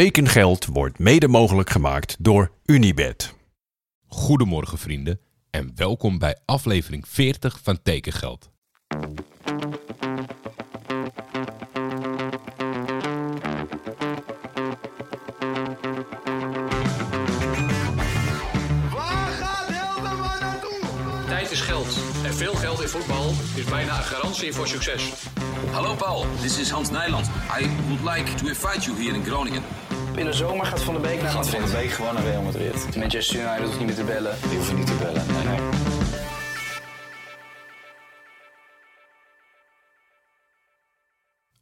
Tekengeld wordt mede mogelijk gemaakt door Unibed. Goedemorgen vrienden en welkom bij aflevering 40 van Tekengeld. Waar gaat Hilterman naartoe? Tijd is geld. En veel geld in voetbal is bijna een garantie voor succes. Hallo Paul, this is Hans Nijland. I would like to invite you here in Groningen. In de zomer gaat Van der Beek naar Gaat Van Madrid. de Beek gewoon naar Real Madrid. Manchester United hoeft niet meer te bellen. Die hoeven niet te bellen. Nee, nee.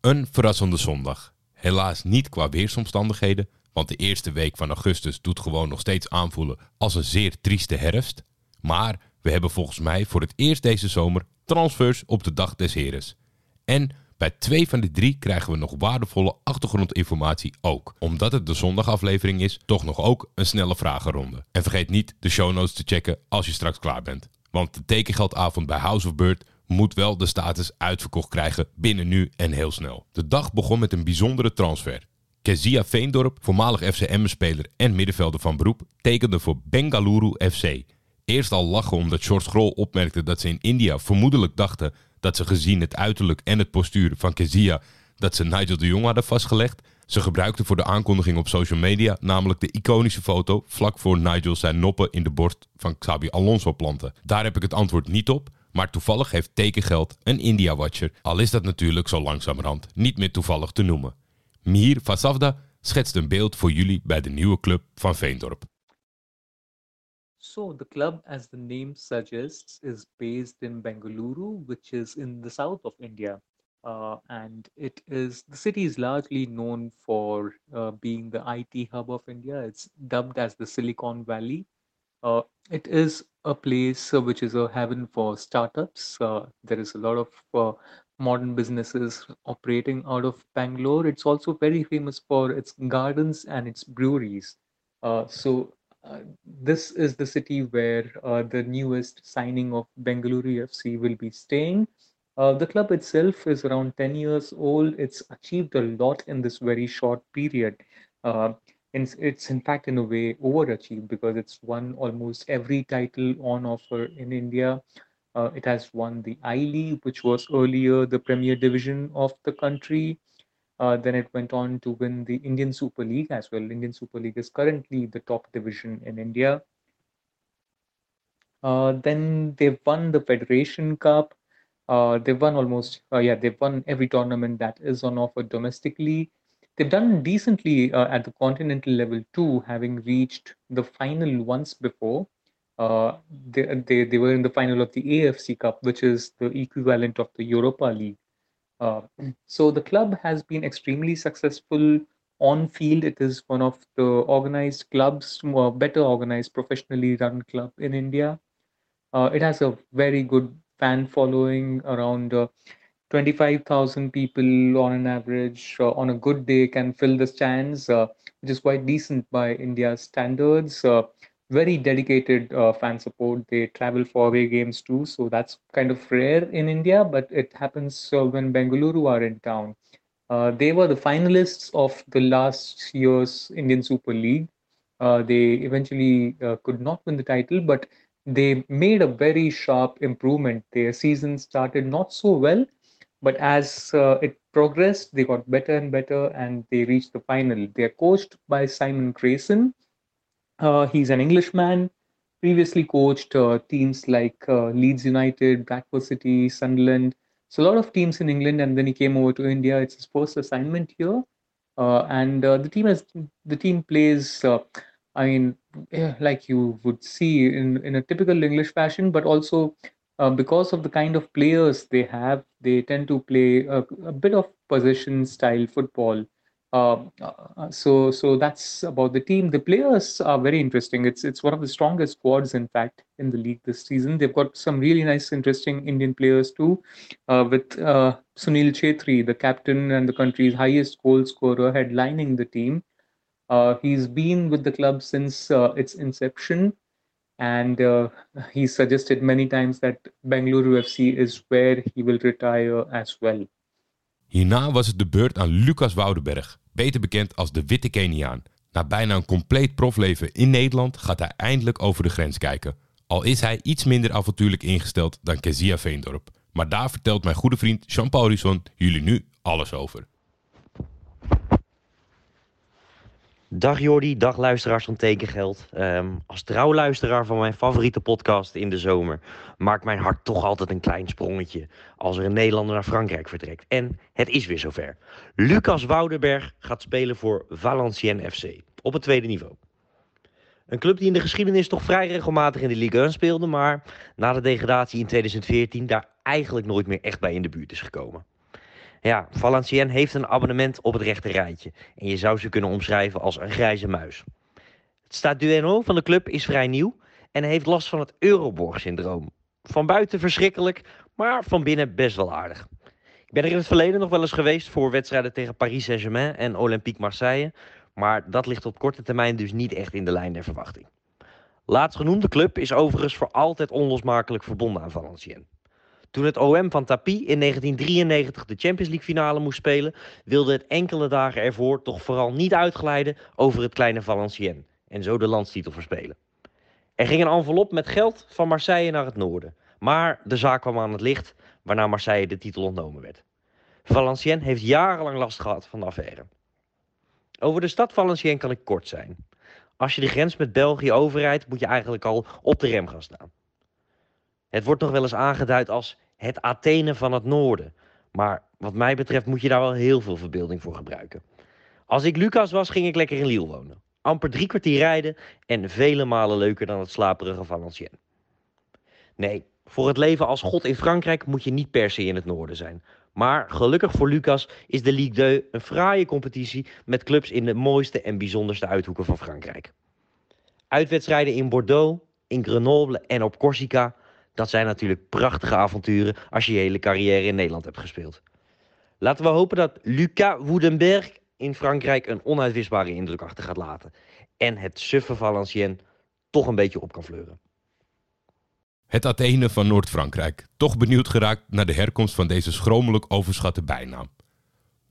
Een verrassende zondag. Helaas niet qua weersomstandigheden, want de eerste week van augustus doet gewoon nog steeds aanvoelen als een zeer trieste herfst. Maar we hebben volgens mij voor het eerst deze zomer transfers op de dag des heres. En bij twee van de drie krijgen we nog waardevolle achtergrondinformatie ook. Omdat het de zondagaflevering is, toch nog ook een snelle vragenronde. En vergeet niet de show notes te checken als je straks klaar bent. Want de tekengeldavond bij House of Bird moet wel de status uitverkocht krijgen binnen nu en heel snel. De dag begon met een bijzondere transfer. Kezia Veendorp, voormalig FCM-speler en middenvelder van beroep, tekende voor Bengaluru FC. Eerst al lachen omdat George Scroll opmerkte dat ze in India vermoedelijk dachten dat ze gezien het uiterlijk en het postuur van Kezia dat ze Nigel de Jong hadden vastgelegd. Ze gebruikten voor de aankondiging op social media namelijk de iconische foto vlak voor Nigel zijn noppen in de borst van Xabi Alonso planten. Daar heb ik het antwoord niet op, maar toevallig heeft tekengeld een India-watcher, al is dat natuurlijk zo langzamerhand niet meer toevallig te noemen. Mihir Fasavda schetst een beeld voor jullie bij de nieuwe club van Veendorp. So the club, as the name suggests, is based in Bengaluru, which is in the south of India. Uh, and it is the city is largely known for uh, being the IT hub of India. It's dubbed as the Silicon Valley. Uh, it is a place uh, which is a heaven for startups. Uh, there is a lot of uh, modern businesses operating out of Bangalore. It's also very famous for its gardens and its breweries. So this is the city where uh, the newest signing of Bengaluru FC will be staying. Uh, the club itself is around 10 years old. It's achieved a lot in this very short period. Uh, and it's in fact, in a way, overachieved because it's won almost every title on offer in India. Uh, it has won the I League, which was earlier the premier division of the country. Uh, then it went on to win the Indian Super League as well. Indian Super League is currently the top division in India. Uh, then they've won the Federation Cup. Uh, they've won almost, uh, yeah, they've won every tournament that is on offer domestically. They've done decently uh, at the continental level too, having reached the final once before. They, they, they were in the final of the AFC Cup, which is the equivalent of the Europa League. Uh, so the club has been extremely successful on field. It is one of the organized clubs, more better organized, professionally run club in India. Uh, it has a very good fan following, around uh, 25,000 people on an average. Uh, on a good day, can fill the stands, uh, which is quite decent by India's standards. Very dedicated uh, fan support. They travel for away games too, so that's kind of rare in India, but it happens uh, when Bengaluru are in town. Uh, they were the finalists of the last year's Indian Super League. Uh, they eventually uh, could not win the title, but they made a very sharp improvement. Their season started not so well, but as uh, it progressed, they got better and better, and they reached the final. They are coached by Simon Grayson. Uh, he's an Englishman, previously coached uh, teams like uh, Leeds United, Bradford City, Sunderland. So a lot of teams in England, and then he came over to India. It's his first assignment here, and the team has the team plays. I mean, like you would see in in a typical English fashion, but also uh, because of the kind of players they have, they tend to play a, a bit of possession style football. Uh, uh, so so that's about the team. The players are very interesting. It's it's one of the strongest squads, in fact, in the league this season. They've got some really nice, interesting Indian players too, uh, with Sunil Chetri, the captain and the country's highest goal scorer, headlining the team. Uh, he's been with the club since uh, its inception, and uh, he's suggested many times that Bangalore FC is where he will retire as well. Hierna was het de beurt aan Lucas Woudenberg, beter bekend als de Witte Keniaan. Na bijna een compleet profleven in Nederland gaat hij eindelijk over de grens kijken. Al is hij iets minder avontuurlijk ingesteld dan Kezia Veendorp. Maar daar vertelt mijn goede vriend Jean-Paul Risson jullie nu alles over. Dag Jordi, dag luisteraars van Tekengeld. Ehm, als trouwluisteraar van mijn favoriete podcast in de zomer maakt mijn hart toch altijd een klein sprongetje als er een Nederlander naar Frankrijk vertrekt. En het is weer zover. Lucas Woudenberg gaat spelen voor Valenciennes FC op het tweede niveau. Een club die in de geschiedenis toch vrij regelmatig in de Ligue 1 speelde, maar na de degradatie in 2014 daar eigenlijk nooit meer echt bij in de buurt is gekomen. Ja, Valenciennes heeft een abonnement op het rechte rijtje. En je zou ze kunnen omschrijven als een grijze muis. Het statueno van de club is vrij nieuw en heeft last van het Euroborg-syndroom. Van buiten verschrikkelijk, maar van binnen best wel aardig. Ik ben er in het verleden nog wel eens geweest voor wedstrijden tegen Paris Saint-Germain en Olympique Marseille. Maar dat ligt op korte termijn dus niet echt in de lijn der verwachting. Laatstgenoemde club is overigens voor altijd onlosmakelijk verbonden aan Valenciennes. Toen het OM van Tapie in 1993 de Champions League finale moest spelen, wilde het enkele dagen ervoor toch vooral niet uitglijden over het kleine Valenciennes en zo de landstitel verspelen. Er ging een envelop met geld van Marseille naar het noorden, maar de zaak kwam aan het licht, waarna Marseille de titel ontnomen werd. Valenciennes heeft jarenlang last gehad van de affaire. Over de stad Valenciennes kan ik kort zijn. Als je de grens met België overrijdt, moet je eigenlijk al op de rem gaan staan. Het wordt nog wel eens aangeduid als het Athene van het noorden. Maar wat mij betreft moet je daar wel heel veel verbeelding voor gebruiken. Als ik Lucas was, ging ik lekker in Lille wonen. Amper drie kwartier rijden en vele malen leuker dan het slaperige Valenciennes. Nee, voor het leven als god in Frankrijk moet je niet per se in het noorden zijn. Maar gelukkig voor Lucas is de Ligue 2 een fraaie competitie met clubs in de mooiste en bijzonderste uithoeken van Frankrijk. Uitwedstrijden in Bordeaux, in Grenoble en op Corsica dat zijn natuurlijk prachtige avonturen als je je hele carrière in Nederland hebt gespeeld. Laten we hopen dat Lucas Woudenberg in Frankrijk een onuitwisbare indruk achter gaat laten. En het suffe Valenciennes toch een beetje op kan fleuren. Het Athene van Noord-Frankrijk. Toch benieuwd geraakt naar de herkomst van deze schromelijk overschatte bijnaam.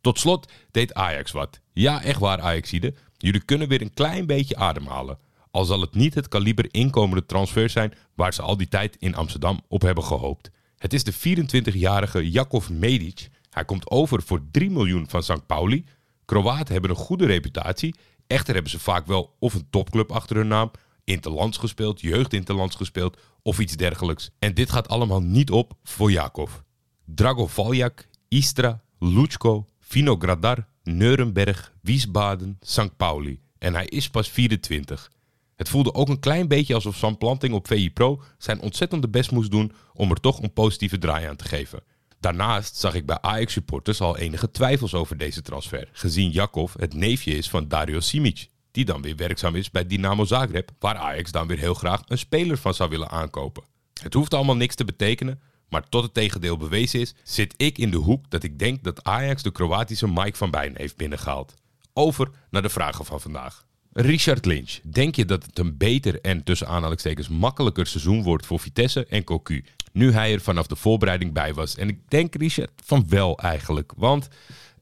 Tot slot deed Ajax wat. Ja, echt waar Ajaxide. Jullie kunnen weer een klein beetje ademhalen. Al zal het niet het kaliber inkomende transfer zijn waar ze al die tijd in Amsterdam op hebben gehoopt. Het is de 24-jarige Jakov Medic. Hij komt over voor 3 miljoen van St. Pauli. Kroaten hebben een goede reputatie. Echter hebben ze vaak wel of een topclub achter hun naam, interlands gespeeld, jeugdinterlands gespeeld of iets dergelijks. En dit gaat allemaal niet op voor Jakov. Drago Valjak, Istra, Luchko, Vinogradar, Neurenberg, Wiesbaden, St. Pauli. En hij is pas 24. Het voelde ook een klein beetje alsof Sam Planting op VI Pro zijn ontzettende best moest doen om er toch een positieve draai aan te geven. Daarnaast zag ik bij Ajax-supporters al enige twijfels over deze transfer, gezien Jakov het neefje is van Dario Simic, die dan weer werkzaam is bij Dynamo Zagreb, waar Ajax dan weer heel graag een speler van zou willen aankopen. Het hoeft allemaal niks te betekenen, maar tot het tegendeel bewezen is, zit ik in de hoek dat ik denk dat Ajax de Kroatische Mike van Bijn heeft binnengehaald. Over naar de vragen van vandaag. Richard Lynch, denk je dat het een beter en tussen aanhalingstekens makkelijker seizoen wordt voor Vitesse en Cocu? Nu hij er vanaf de voorbereiding bij was. En ik denk, Richard, van wel eigenlijk. Want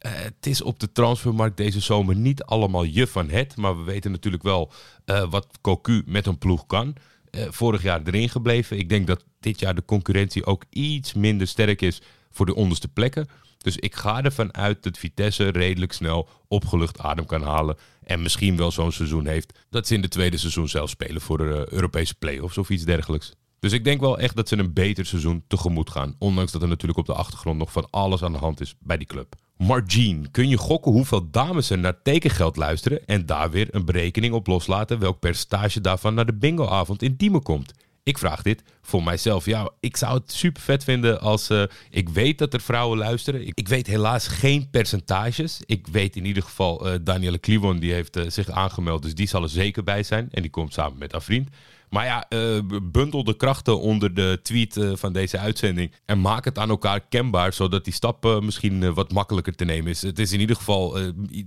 uh, het is op de transfermarkt deze zomer niet allemaal je van het. Maar we weten natuurlijk wel uh, wat Cocu met een ploeg kan. Uh, vorig jaar erin gebleven. Ik denk dat dit jaar de concurrentie ook iets minder sterk is voor de onderste plekken. Dus ik ga ervan uit dat Vitesse redelijk snel opgelucht adem kan halen. En misschien wel zo'n seizoen heeft dat ze in de tweede seizoen zelf spelen voor de Europese play-offs of iets dergelijks. Dus ik denk wel echt dat ze een beter seizoen tegemoet gaan. Ondanks dat er natuurlijk op de achtergrond nog van alles aan de hand is bij die club. Margene, kun je gokken hoeveel dames er naar tekengeld luisteren en daar weer een berekening op loslaten welk percentage daarvan naar de bingoavond in Diemen komt? Ik vraag dit voor mijzelf. Ja, ik zou het super vet vinden als. Uh, ik weet dat er vrouwen luisteren. Ik, weet helaas geen percentages. Ik weet in ieder geval. Uh, Danielle Kliwon die heeft uh, zich aangemeld. Dus die zal er zeker bij zijn. En die komt samen met haar vriend. Maar ja, eh, bundel de krachten onder de tweet eh, van deze uitzending. En maak het aan elkaar kenbaar, zodat die stap eh, misschien wat makkelijker te nemen is. Het is in ieder geval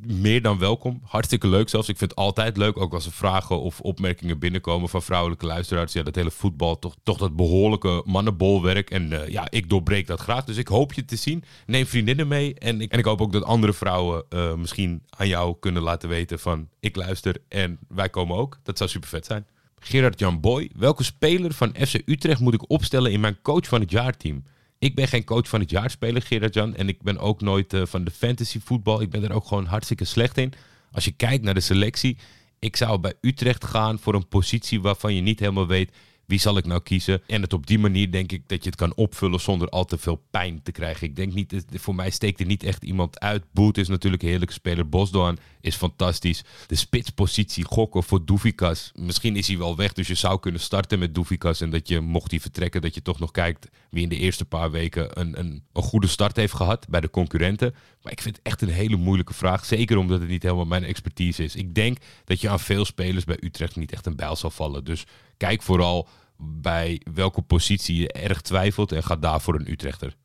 meer dan welkom. Hartstikke leuk zelfs. Ik vind het altijd leuk, ook als er vragen of opmerkingen binnenkomen van vrouwelijke luisteraars. Ja, dat hele voetbal, toch, toch dat behoorlijke mannenbolwerk. En ja, ik doorbreek dat graag. Dus ik hoop je te zien. Neem vriendinnen mee. En ik, en ik hoop ook dat andere vrouwen misschien aan jou kunnen laten weten van... ik luister en wij komen ook. Dat zou super vet zijn. Gerard Jan Boy, welke speler van FC Utrecht moet ik opstellen in mijn coach van het jaarteam? Ik ben geen coach van het jaar speler, Gerard Jan. En ik ben ook nooit eh, van de fantasy voetbal. Ik ben er ook gewoon hartstikke slecht in. Als je kijkt naar de selectie, ik zou bij Utrecht gaan voor een positie waarvan je niet helemaal weet wie zal ik nou kiezen. En het op die manier denk ik dat je het kan opvullen zonder al te veel pijn te krijgen. Ik denk niet, voor mij steekt er niet echt iemand uit. Boet is natuurlijk een heerlijke speler. Bosdoan is fantastisch. De spitspositie gokken voor Doefikas. Misschien is hij wel weg, dus je zou kunnen starten met Doefikas. En dat je, mocht hij vertrekken, dat je toch nog kijkt wie in de eerste paar weken een, een, een goede start heeft gehad bij de concurrenten. Maar ik vind het echt een hele moeilijke vraag. Zeker omdat het niet helemaal mijn expertise is. Ik denk dat je aan veel spelers bij Utrecht niet echt een bijl zal vallen. Dus kijk vooral bij welke positie je erg twijfelt en ga daarvoor een Utrechter.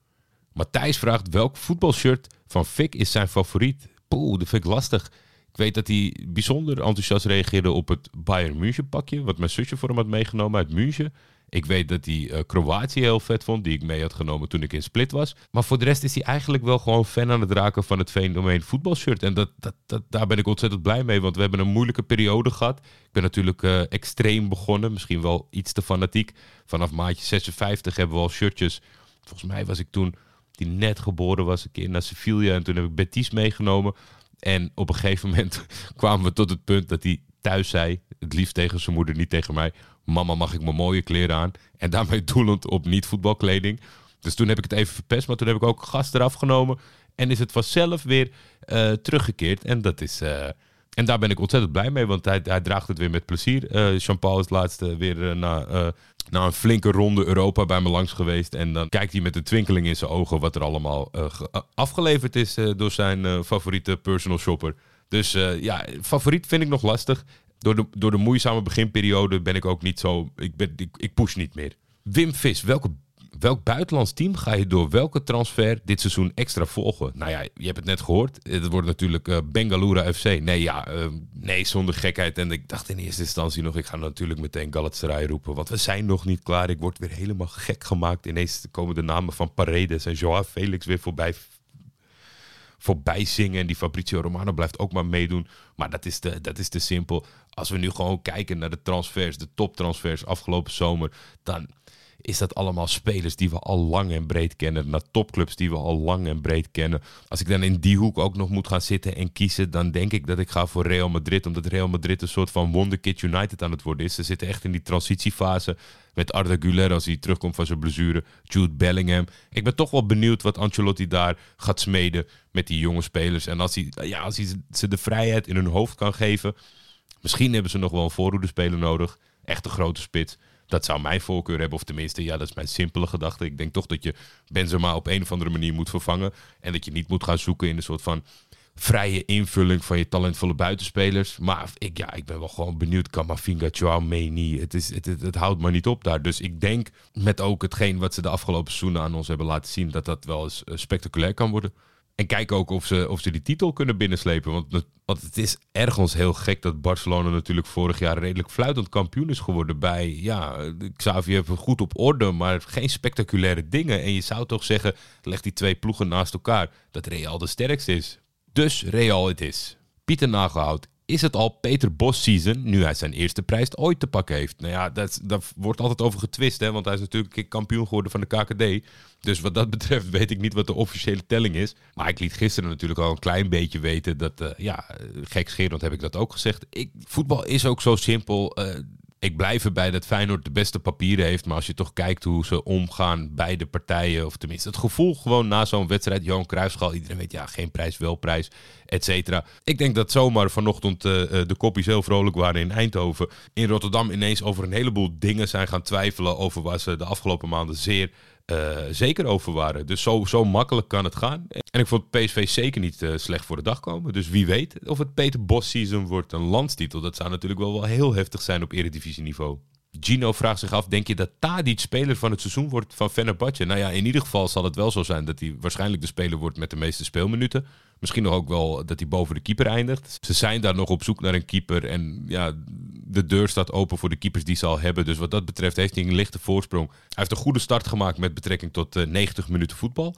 Matthijs vraagt welk voetbalshirt van Fik is zijn favoriet. Poeh, dat vind ik lastig. Ik weet dat hij bijzonder enthousiast reageerde op het Bayern München pakje, wat mijn zusje voor hem had meegenomen uit München. Ik weet dat hij eh, Kroatië heel vet vond, die ik mee had genomen toen ik in Split was. Maar voor de rest is hij eigenlijk wel gewoon fan aan het raken van het fenomeen voetbalshirt. En dat, dat, daar ben ik ontzettend blij mee, want we hebben een moeilijke periode gehad. Ik ben natuurlijk eh, extreem begonnen, misschien wel iets te fanatiek. Vanaf maatje 56 hebben we al shirtjes. Volgens mij was ik toen, die net geboren was, een keer naar Sevilla. En toen heb ik Betis meegenomen. En op een gegeven moment kwamen we tot het punt dat hij thuis zei, het liefst tegen zijn moeder, niet tegen mij, mama mag ik mijn mooie kleren aan? En daarmee doelend op niet voetbalkleding. Dus toen heb ik het even verpest, maar toen heb ik ook gas eraf genomen. En is het vanzelf weer eh, teruggekeerd. En dat is... eh, en daar ben ik ontzettend blij mee, want hij, draagt het weer met plezier. Eh Jean-Paul is laatst weer na, na een flinke ronde Europa bij me langs geweest. En dan kijkt hij met een twinkeling in zijn ogen wat er allemaal ge- afgeleverd is door zijn favoriete personal shopper. Dus ja, favoriet vind ik nog lastig. Door de, door de moeizame beginperiode ben ik ook niet zo... Ik, ben, ik, ik push niet meer. Wim Vis, welke Welk buitenlands team ga je door welke transfer dit seizoen extra volgen? Nou ja, je hebt het net gehoord. Het wordt natuurlijk eh Bengaluru FC. Nee, ja, eh, nee, zonder gekheid. En ik dacht in eerste instantie nog, ik ga natuurlijk meteen Galatasaray roepen. Want we zijn nog niet klaar. Ik word weer helemaal gek gemaakt. Ineens komen de namen van Paredes en Joao Felix weer voorbij voorbij zingen. En die Fabrizio Romano blijft ook maar meedoen. Maar dat is, te, dat is te simpel. Als we nu gewoon kijken naar de transfers, de toptransfers afgelopen zomer, dan is dat allemaal spelers die we al lang en breed kennen. Naar topclubs die we al lang en breed kennen. Als ik dan in die hoek ook nog moet gaan zitten en kiezen, dan denk ik dat ik ga voor Real Madrid. Omdat Real Madrid een soort van wonderkid United aan het worden is. Ze zitten echt in die transitiefase met Arda Güler als hij terugkomt van zijn blessure. Jude Bellingham. Ik ben toch wel benieuwd wat Ancelotti daar gaat smeden met die jonge spelers. En als hij, ja, als hij ze de vrijheid in hun hoofd kan geven. Misschien hebben ze nog wel een voorhoedespeler nodig. Echt een grote spits. Dat zou mijn voorkeur hebben, of tenminste, ja, dat is mijn simpele gedachte. Ik denk toch dat je Benzema op een of andere manier moet vervangen. En dat je niet moet gaan zoeken in een soort van vrije invulling van je talentvolle buitenspelers. Maar ik, ja, ik ben wel gewoon benieuwd. Camavinga, Chouameni, het, is, het, het, het houdt maar niet op daar. Dus ik denk met ook hetgeen wat ze de afgelopen seizoenen aan ons hebben laten zien... dat dat wel eens eh, spectaculair kan worden. En kijk ook of ze, of ze die titel kunnen binnenslepen. Want, want het is ergens heel gek dat Barcelona natuurlijk vorig jaar redelijk fluitend kampioen is geworden. Bij, ja, Xavi heeft het goed op orde, maar geen spectaculaire dingen. En je zou toch zeggen, leg die twee ploegen naast elkaar, dat Real de sterkste is. Dus Real het is. Pieter Nagelhout, is het al Peter Bos season nu hij zijn eerste prijs ooit te pakken heeft? Nou ja, dat, daar wordt altijd over getwist, hè, want hij is natuurlijk kampioen geworden van de KKD. Dus wat dat betreft weet ik niet wat de officiële telling is. Maar ik liet gisteren natuurlijk al een klein beetje weten dat, eh, ja, eh, gekscherend heb ik dat ook gezegd. Ik, voetbal is ook zo simpel. eh, ik blijf erbij dat Feyenoord de beste papieren heeft. Maar als je toch kijkt hoe ze omgaan bij de partijen. Of tenminste het gevoel gewoon na zo'n wedstrijd. Johan Cruijffschal, iedereen weet ja, geen prijs, wel prijs, et cetera. Ik denk dat zomaar vanochtend eh, eh, de koppies heel vrolijk waren in Eindhoven. In Rotterdam ineens over een heleboel dingen zijn gaan twijfelen. Over waar ze de afgelopen maanden zeer eh, zeker over waren. Dus zo, zo makkelijk kan het gaan. En ik vond PSV zeker niet eh, slecht voor de dag komen. Dus wie weet of het Peter Bos season wordt een landstitel. Dat zou natuurlijk wel, wel heel heftig zijn op eredivisieniveau. Gino vraagt zich af, denk je dat Tadic speler van het seizoen wordt van Fenerbahce? Nou ja, in ieder geval zal het wel zo zijn dat hij waarschijnlijk de speler wordt met de meeste speelminuten. Misschien nog ook wel dat hij boven de keeper eindigt. Ze zijn daar nog op zoek naar een keeper. En ja, de deur staat open voor de keepers die ze al hebben. Dus wat dat betreft heeft hij een lichte voorsprong. Hij heeft een goede start gemaakt met betrekking tot uh, 90 minuten voetbal.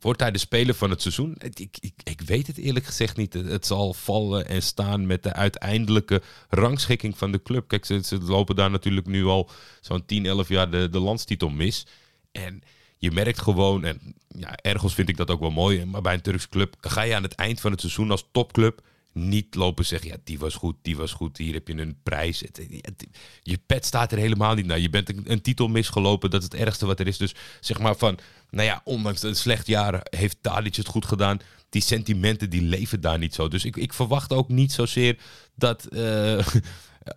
Wordt hij de speler van het seizoen? Ik, ik, ik weet het eerlijk gezegd niet. Het zal vallen en staan met de uiteindelijke rangschikking van de club. Kijk, ze, ze lopen daar natuurlijk nu al zo'n 10, 11 jaar de, de landstitel mis. En je merkt gewoon, en ja, ergens vind ik dat ook wel mooi, maar bij een Turkse club ga je aan het eind van het seizoen als topclub niet lopen zeggen, ja, die was goed, die was goed, hier heb je een prijs. je pet staat er helemaal niet naar. Je bent een, titel misgelopen, dat is het ergste wat er is. Dus zeg maar van, nou ja, ondanks een slecht jaar heeft Tadic het goed gedaan. Die sentimenten, die leven daar niet zo. Dus ik, ik verwacht ook niet zozeer dat... Uh,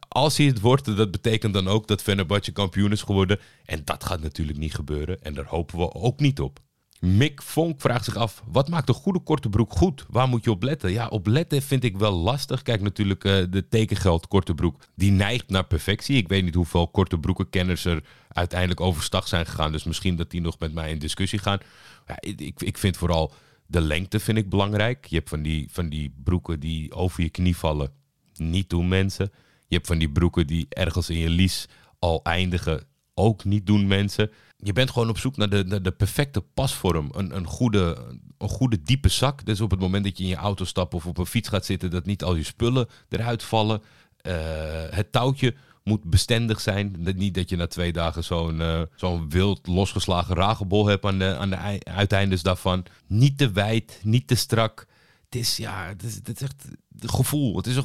als hij het wordt, dat betekent dan ook dat Fenerbahce kampioen is geworden. En dat gaat natuurlijk niet gebeuren. En daar hopen we ook niet op. Mick Vonk vraagt zich af, wat maakt een goede korte broek goed? Waar moet je op letten? Ja, op letten vind ik wel lastig. Kijk, natuurlijk uh, de tekengeld korte broek, die neigt naar perfectie. Ik weet niet hoeveel korte broekenkenners er uiteindelijk overstag zijn gegaan. Dus misschien dat die nog met mij in discussie gaan. Ja, ik, ik vind vooral de lengte vind ik belangrijk. Je hebt van die, van die broeken die over je knie vallen. Niet doen mensen. Je hebt van die broeken die ergens in je lies al eindigen. Ook niet doen mensen. Je bent gewoon op zoek naar de, de, de perfecte pasvorm. Een, een, goede, een goede diepe zak. Dus op het moment dat je in je auto stapt of op een fiets gaat zitten, dat niet al je spullen eruit vallen. Uh, het touwtje moet bestendig zijn. Niet dat je na twee dagen zo'n uh, zo'n wild losgeslagen ragebol hebt aan de, aan de uiteindes daarvan. Niet te wijd, niet te strak. Het is, ja, het is, het echt het gevoel. Het is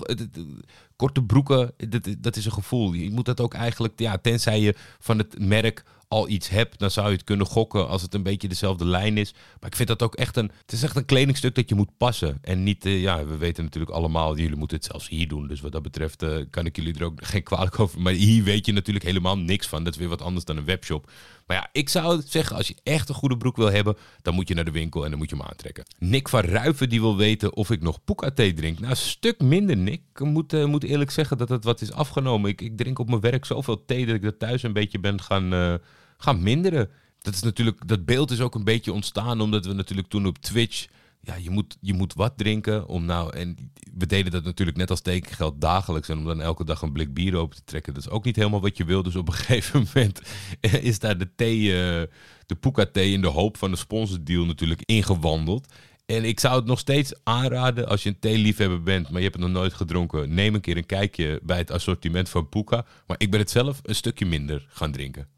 korte broeken, dat, dat is een gevoel. Je moet dat ook eigenlijk, ja, tenzij je van het merk al iets hebt, dan zou je het kunnen gokken als het een beetje dezelfde lijn is. Maar ik vind dat ook echt een. Het is echt een kledingstuk dat je moet passen. En niet, uh, ja, we weten natuurlijk allemaal, jullie moeten het zelfs hier doen. Dus wat dat betreft uh, kan ik jullie er ook geen kwalijk over. Maar hier weet je natuurlijk helemaal niks van. Dat is weer wat anders dan een webshop. Maar ja, ik zou zeggen, als je echt een goede broek wil hebben, dan moet je naar de winkel en dan moet je hem aantrekken. Nick van Ruiven die wil weten of ik nog Poeka thee drink. Nou, een stuk minder, Nick. Ik moet, uh, moet eerlijk zeggen dat het wat is afgenomen. Ik, ik drink op mijn werk zoveel thee dat ik er thuis een beetje ben gaan, gaan minderen. Dat, is natuurlijk, dat beeld is ook een beetje ontstaan omdat we natuurlijk toen op Twitch ja, je moet, je moet wat drinken om nou. En we deden dat natuurlijk net als tekengeld dagelijks. En om dan elke dag een blik bier open te trekken, dat is ook niet helemaal wat je wil. Dus op een gegeven moment is daar de thee, uh, de Puka thee in de hoop van de sponsordeal natuurlijk ingewandeld. En ik zou het nog steeds aanraden als je een theeliefhebber bent, maar je hebt het nog nooit gedronken. Neem een keer een kijkje bij het assortiment van Puka. Maar ik ben het zelf een stukje minder gaan drinken.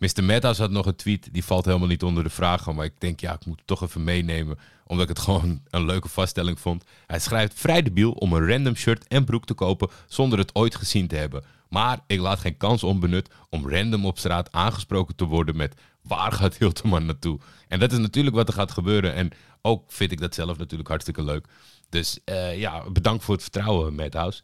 Mr. Metas had nog een tweet, die valt helemaal niet onder de vragen. Maar ik denk, ja, ik moet het toch even meenemen. Omdat ik het gewoon een leuke vaststelling vond. Hij schrijft vrij debiel om een random shirt en broek te kopen zonder het ooit gezien te hebben. Maar ik laat geen kans onbenut om random op straat aangesproken te worden met waar gaat Hilterman naartoe? En dat is natuurlijk wat er gaat gebeuren. En ook vind ik dat zelf natuurlijk hartstikke leuk. Dus uh, ja, bedankt voor het vertrouwen, Madhouse.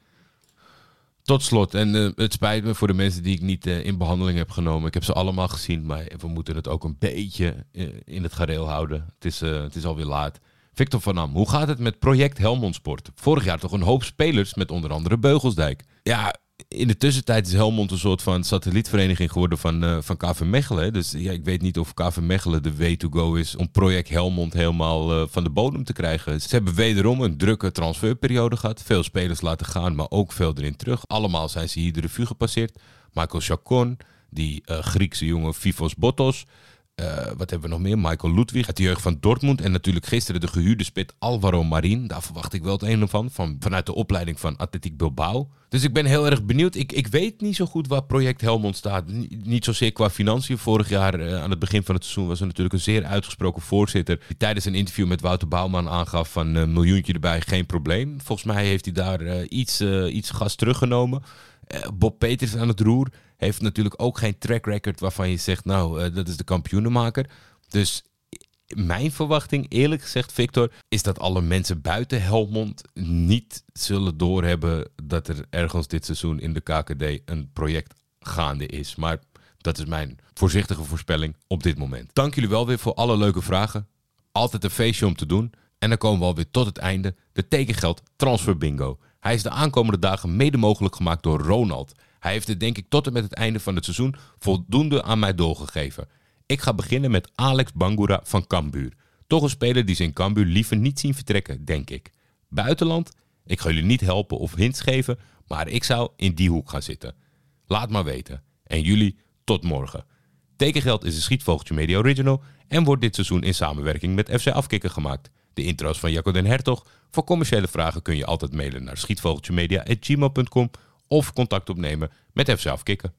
Tot slot, en uh, het spijt me voor de mensen die ik niet uh, in behandeling heb genomen. Ik heb ze allemaal gezien, maar we moeten het ook een beetje uh, in het gareel houden. Het is, het is alweer laat. Victor van Am, hoe gaat het met project Helmond Sport? Vorig jaar toch een hoop spelers met onder andere Beugelsdijk. Ja, in de tussentijd is Helmond een soort van satellietvereniging geworden van, uh, van KV Mechelen. Dus ja, ik weet niet of KV Mechelen de way to go is om project Helmond helemaal uh, van de bodem te krijgen. Ze hebben wederom een drukke transferperiode gehad. Veel spelers laten gaan, maar ook veel erin terug. Allemaal zijn ze hier de revue gepasseerd. Michael Chacon, die uh, Griekse jongen Fifos Botos. Uh, wat hebben we nog meer? Michael Ludwig uit de jeugd van Dortmund. En natuurlijk gisteren de gehuurde spit Alvaro Marin. Daar verwacht ik wel het een van, van. Vanuit de opleiding van Atletiek Bilbao. Dus ik ben heel erg benieuwd. Ik, ik weet niet zo goed waar project Helmond staat. niet zozeer qua financiën. Vorig jaar uh, aan het begin van het seizoen was er natuurlijk een zeer uitgesproken voorzitter. Die tijdens een interview met Wouter Bouwman aangaf van een uh, miljoentje erbij, geen probleem. Volgens mij heeft hij daar iets, iets gas teruggenomen. Bob Peters aan het roer heeft natuurlijk ook geen track record waarvan je zegt, nou, uh, dat is de kampioenenmaker. Dus mijn verwachting, eerlijk gezegd, Victor, is dat alle mensen buiten Helmond niet zullen doorhebben dat er ergens dit seizoen in de KKD een project gaande is. Maar dat is mijn voorzichtige voorspelling op dit moment. Dank jullie wel weer voor alle leuke vragen. Altijd een feestje om te doen. En dan komen we alweer tot het einde. De tekengeld transfer bingo. Hij is de aankomende dagen mede mogelijk gemaakt door Ronald. Hij heeft het denk ik tot en met het einde van het seizoen voldoende aan mij doorgegeven. Ik ga beginnen met Alex Bangura van Cambuur. Toch een speler die ze in Cambuur liever niet zien vertrekken, denk ik. Buitenland? Ik ga jullie niet helpen of hints geven, maar ik zou in die hoek gaan zitten. Laat maar weten. En jullie, tot morgen. Tekengeld is een Schietvogeltje Media Original en wordt dit seizoen in samenwerking met FC Afkikken gemaakt. De intro's van Jacco den Hertog. Voor commerciële vragen kun je altijd mailen naar schietvogeltjemedia.gmail.com of contact opnemen met FC Afkikken.